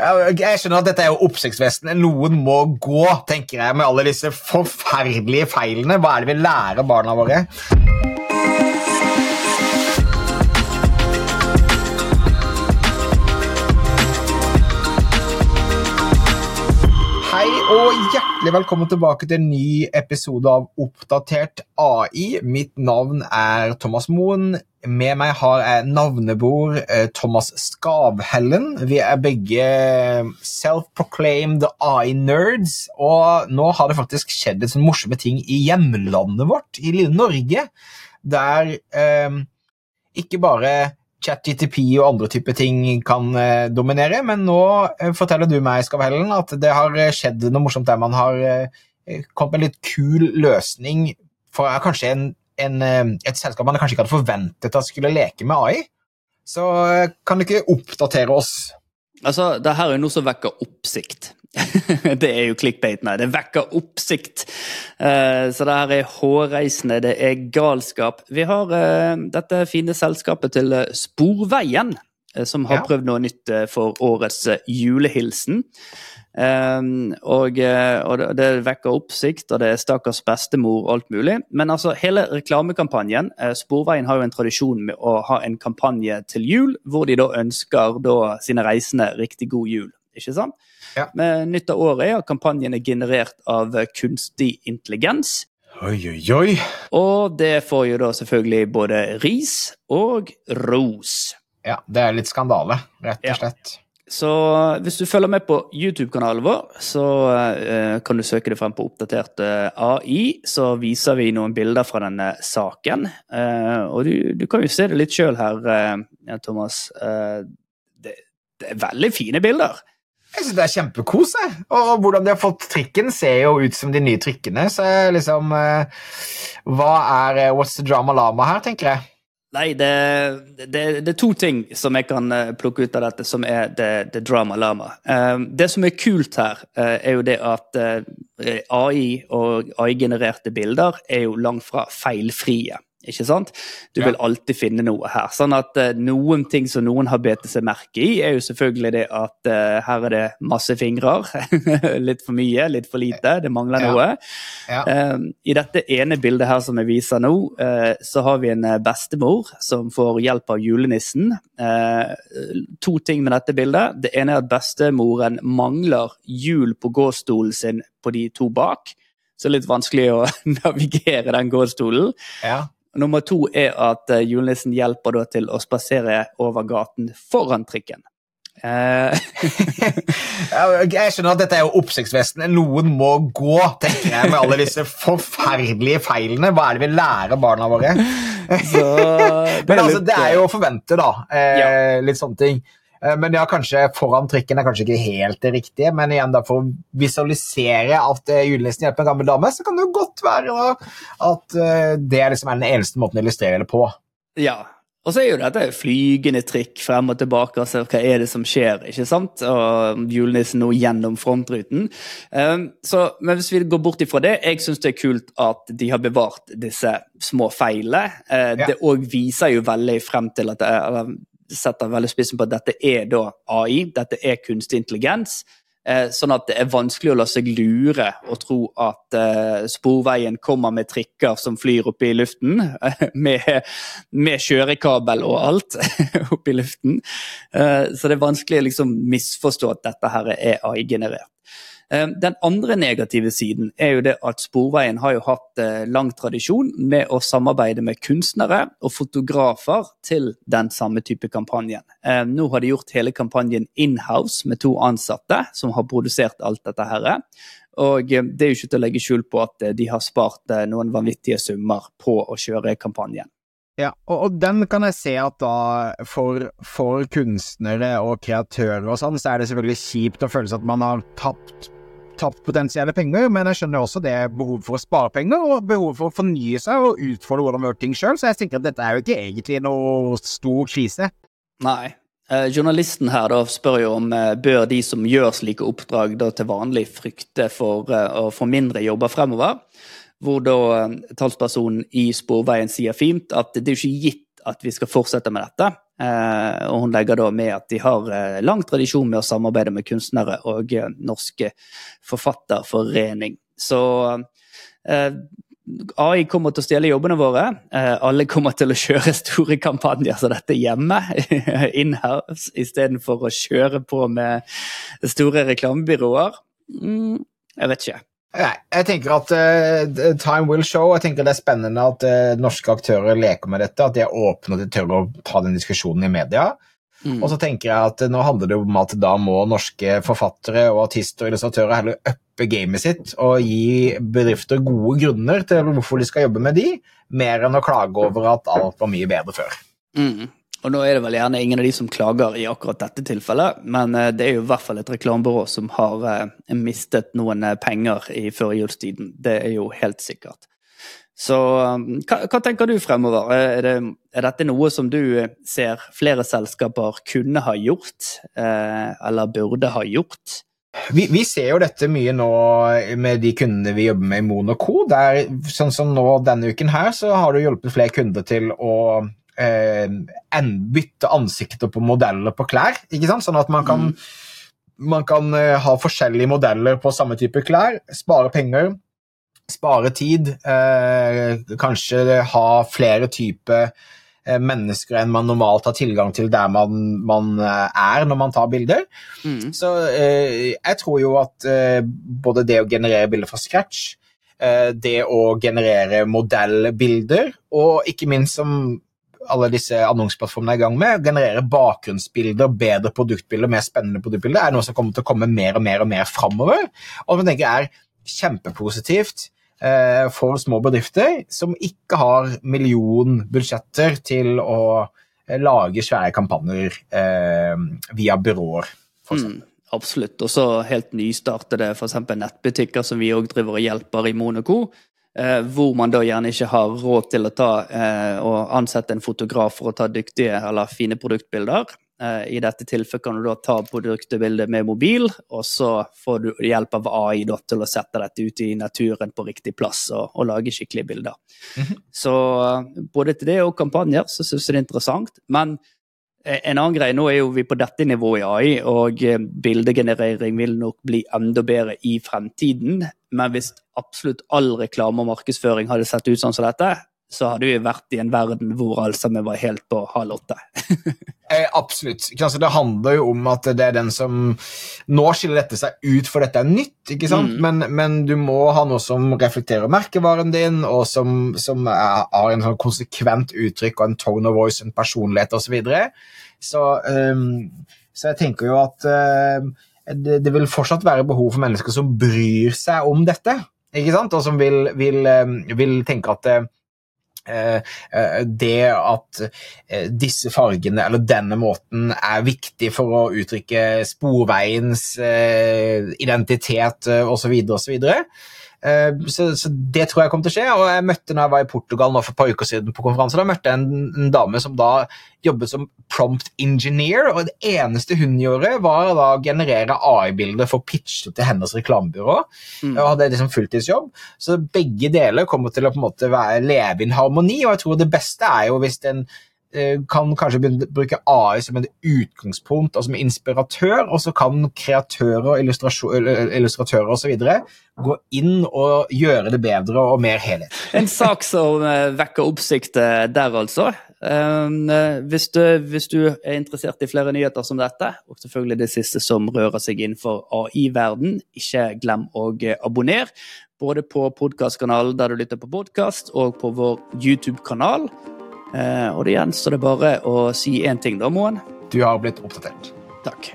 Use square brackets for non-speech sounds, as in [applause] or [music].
Jeg skjønner at dette er jo oppsiktsvesten. Noen må gå, tenker jeg, med alle disse forferdelige feilene. Hva er det vi lærer barna våre? Hei og hjertelig velkommen tilbake til en ny episode av Oppdatert AI. Mitt navn er Thomas Moen. Med meg har jeg navnebror eh, Thomas Skavhellen. Vi er begge self-proclaimed AI-nerds, og nå har det faktisk skjedd litt sånn morsomme ting i hjemlandet vårt, i lille Norge, der eh, ikke bare ChatGTP og andre typer ting kan eh, dominere, men nå eh, forteller du meg Skavhellen, at det har skjedd noe morsomt der man har eh, kommet med en litt kul løsning for eh, kanskje en, en, eh, et selskap man kanskje ikke hadde forventet at skulle leke med AI. Så eh, kan du ikke oppdatere oss? Altså, det her er noe som vekker oppsikt. [laughs] det er jo clickbaitene. Det vekker oppsikt. Eh, så det her er hårreisende, det er galskap. Vi har eh, dette fine selskapet til eh, Sporveien, som har prøvd noe nytt for årets eh, julehilsen. Eh, og, og det- vekker oppsikt, og det er stakkars bestemor og alt mulig. Men altså, hele reklamekampanjen Sporveien har jo en tradisjon med å ha en kampanje til jul, hvor de da ønsker da sine reisende riktig god jul. Ikke sant? Ja. Men nytt av året er at kampanjen er generert av kunstig intelligens. Oi, oi, oi. Og det får jo da selvfølgelig både ris og ros. Ja, det er litt skandale, rett og slett. Så hvis du følger med på YouTube-kanalen vår, så uh, kan du søke det frem på oppdatert eh, AI. Så viser vi noen bilder fra denne saken. Uh, og du, du kan jo se det litt sjøl her, uh, Thomas. Det, det er veldig fine bilder. Jeg synes det er kjempekos. Og hvordan de har fått trikken, ser jo ut som de nye trikkene. Så liksom eh, Hva er eh, What's the drama lama her, tenker jeg? Nei, det, det, det er to ting som jeg kan eh, plukke ut av dette, som er det, det drama lama. Eh, det som er kult her, er jo det at AI og AI-genererte bilder er jo langt fra feilfrie. Ikke sant? Du vil alltid finne noe her. Sånn at uh, noen ting som noen har bedt seg merke i, er jo selvfølgelig det at uh, her er det masse fingrer. [laughs] litt for mye, litt for lite. Det mangler Ja. noe. Ja. Uh, I dette ene bildet her som jeg viser nå, eh, så har vi en bestemor som får hjelp av julenissen. To ting med dette bildet. Det ene er at bestemoren mangler hjul på gåstolen sin på de to bak. Så det er litt vanskelig å [laughs] navigere den gåstolen. ja. Nummer to er at eh, julenissen hjelper da til å spasere over gaten foran trikken. Eh, [laughs] Jeg skjønner at dette er jo oppsiktsvesten. Noen må gå, tenker jeg, med alle disse forferdelige feilene. Hva er det vi lærer barna våre? [laughs] [laughs] Men altså, det er jo å forvente, da. Eh, Ja. Litt sånne ting. Eh, Men ja, kanskje foran trikken er kanskje ikke helt det riktige, men igjen da for å visualisere at eh, julenissen hjelper en gammel dame, så kan det jo godt være da, at eh, det liksom er den eneste måten å illustrere det på. Ja. Og så er jo dette flygende trikk frem og tilbake, altså hva er det som skjer, ikke sant? Og julenissen nå gjennom frontruten. Um, så, men hvis vi går bort ifra det, jeg syns det er kult at de har bevart disse små feilene. Uh, Ja. Det òg viser jo veldig frem til at det er, eller setter veldig spissen på at dette er da AI, dette er kunstig intelligens. Eh, sånn at det er vanskelig å la seg lure og tro at eh, Sporveien kommer med trikker som flyr oppe i luften, [laughs] med, med kjørekabel og alt [laughs] oppe i luften. Eh, så det er vanskelig å liksom misforstå at dette her er AI-generert. Eh, Den andre negative siden er jo det at Sporveien har jo hatt eh, lang tradisjon med å samarbeide med kunstnere og fotografer til den samme type kampanjen. Eh, Nå har de gjort hele kampanjen in-house med to ansatte som har produsert alt dette her. Og eh, det er jo ikke til å legge skjul på at eh, de har spart noen vanvittige summer på å kjøre kampanjen. Ja, og den kan jeg se at da for, for kunstnere og kreatører og sånn, så er det selvfølgelig kjipt å føle seg at man har tapt, tapt potensielle penger, men jeg skjønner også det behov for å spare penger og behov for å fornye seg og utfordre hvordan man gjør ting sjøl, så jeg tenker at dette er jo ikke egentlig noe stor krise. Nei. Eh, journalisten her da spør jo om eh, bør de som gjør slike oppdrag da til vanlig frykte for eh, å få mindre jobber fremover. Hvor da eh, talspersonen i Sporveien sier fint at det er jo ikke gitt at vi skal fortsette med dette. Eh, og hun legger da med at de har eh, lang tradisjon med å samarbeide med kunstnere og eh, norske forfatterforening. Så eh, AI kommer til å stjele jobbene våre. Eh, alle kommer til å kjøre store kampanjer som dette hjemme, [laughs] in-house, istedenfor å kjøre på med store reklamebyråer. Mm, jeg vet ikke. Nei, jeg tenker at uh, time will show. Jeg tenker Det er spennende at uh, norske aktører leker med dette, at de er åpne og de tør å ta den diskusjonen i media. Mm. Og så tenker jeg at uh, Nå handler det om at da må norske forfattere og artister og illustratører heller uppe gamet sitt og gi bedrifter gode grunner til hvorfor de skal jobbe med de, mer enn å klage over at alt var mye bedre før. Mm. Og nå er det vel gjerne ingen av de som klager i akkurat dette tilfellet, men eh, det er jo i hvert fall et reklamebyrå som har eh, mistet noen eh, penger i førjulstiden. Det er jo helt sikkert. Så hva, hva tenker du fremover? Er, det, er, dette noe som du ser flere selskaper kunne ha gjort, eller burde ha gjort? Vi, vi, ser jo dette mye nå med de kundene vi jobber med i Monaco. Der, sånn som nå denne uken her, så har du hjulpet flere kunder til å eh, bytte ansikter på modeller på klær. ikke sant? Sånn at man kan, mm. man kan uh, ha forskjellige modeller på samme type klær, spare penger, spare tid, eh, kanskje ha flere typer eh, mennesker enn man normalt har tilgang til der man, man er når man tar bilder. Mm. Så eh, jeg tror jo at eh, både det å generere bilder fra scratch, eh, det å generere modellbilder, og ikke minst som alle disse annonseplattformene er i gang med, generere bakgrunnsbilder, bedre produktbilder, mer spennende produktbilder, er noe som kommer til å komme mer og mer og mer framover. Og som jeg tenker er kjempepositivt eh, for små bedrifter som ikke har millionbudsjetter til å eh, lage svære kampanjer eh, via byråer, f.eks. Mm. Absolutt. Og så helt nystartede f.eks. nettbutikker som vi òg driver og hjelper i Monaco. Eh, hvor man da gjerne ikke har råd til å ta eh, ansette en fotograf for å ta dyktige eller fine produktbilder. Eh, I dette tilfellet kan du da ta produktbildet med mobil, og så får du hjelp av AI da, til å sette dette ut i naturen på riktig plass og, og lage skikkelige bilder. Mm -hmm. Så både til det og kampanjer så syns jeg det er interessant. Men en annen greie, nå er jo vi på dette nivået i AI, og bildegenerering vil nok bli enda bedre i fremtiden. Men hvis absolutt all reklame og markedsføring hadde sett ut sånn som dette, så hadde vi vært i en verden hvor altså sammen var helt på halv åtte. [laughs] eh, absolutt. Det handler jo om at det er den som Nå skiller dette seg ut, for dette er nytt, ikke sant? Mm. Men, men, du må ha noe som reflekterer merkevaren din, og som, som er, har en sånn konsekvent uttrykk og en tone of voice, en personlighet osv. Så, videre. så, um, så jeg tenker jo at uh, det, det, vil fortsatt være behov for mennesker som bryr seg om dette. ikke sant? Og som vil, vil, eh, vil tenke at eh, eh, det at disse fargene eller denne måten er viktig for å uttrykke sporveiens identitet osv. osv. Eh, så, så, det tror jeg kommer til å skje. Og jeg møtte når jeg var i Portugal nå for et par uker siden på konferanse, da møtte jeg en, en, dame som da jobbet som prompt engineer, og det eneste hun gjorde, var å generere AI-bilder for å pitche til hennes reklamebyrå. Mm. Og hadde liksom fulltidsjobb. Så begge deler kommer til å på en måte være, leve i en harmoni, og jeg tror det beste er jo hvis en kan kanskje bruke AI som et utgangspunkt altså som inspiratør, og så kan kreatører, illustratører osv. gå inn og gjøre det bedre og mer helhet. En sak som eh, vekker oppsikt eh, der, altså. Hvis du, hvis du, er interessert i flere nyheter som dette, og selvfølgelig det siste som rører seg innenfor AI-verden, ikke glem å abonnere. Både på podkastkanalen der du lytter på podkast, og på vår YouTube-kanal. Eh, og det gjenstår det bare å si én ting, da, Moen. Du har blitt oppdatert. Takk.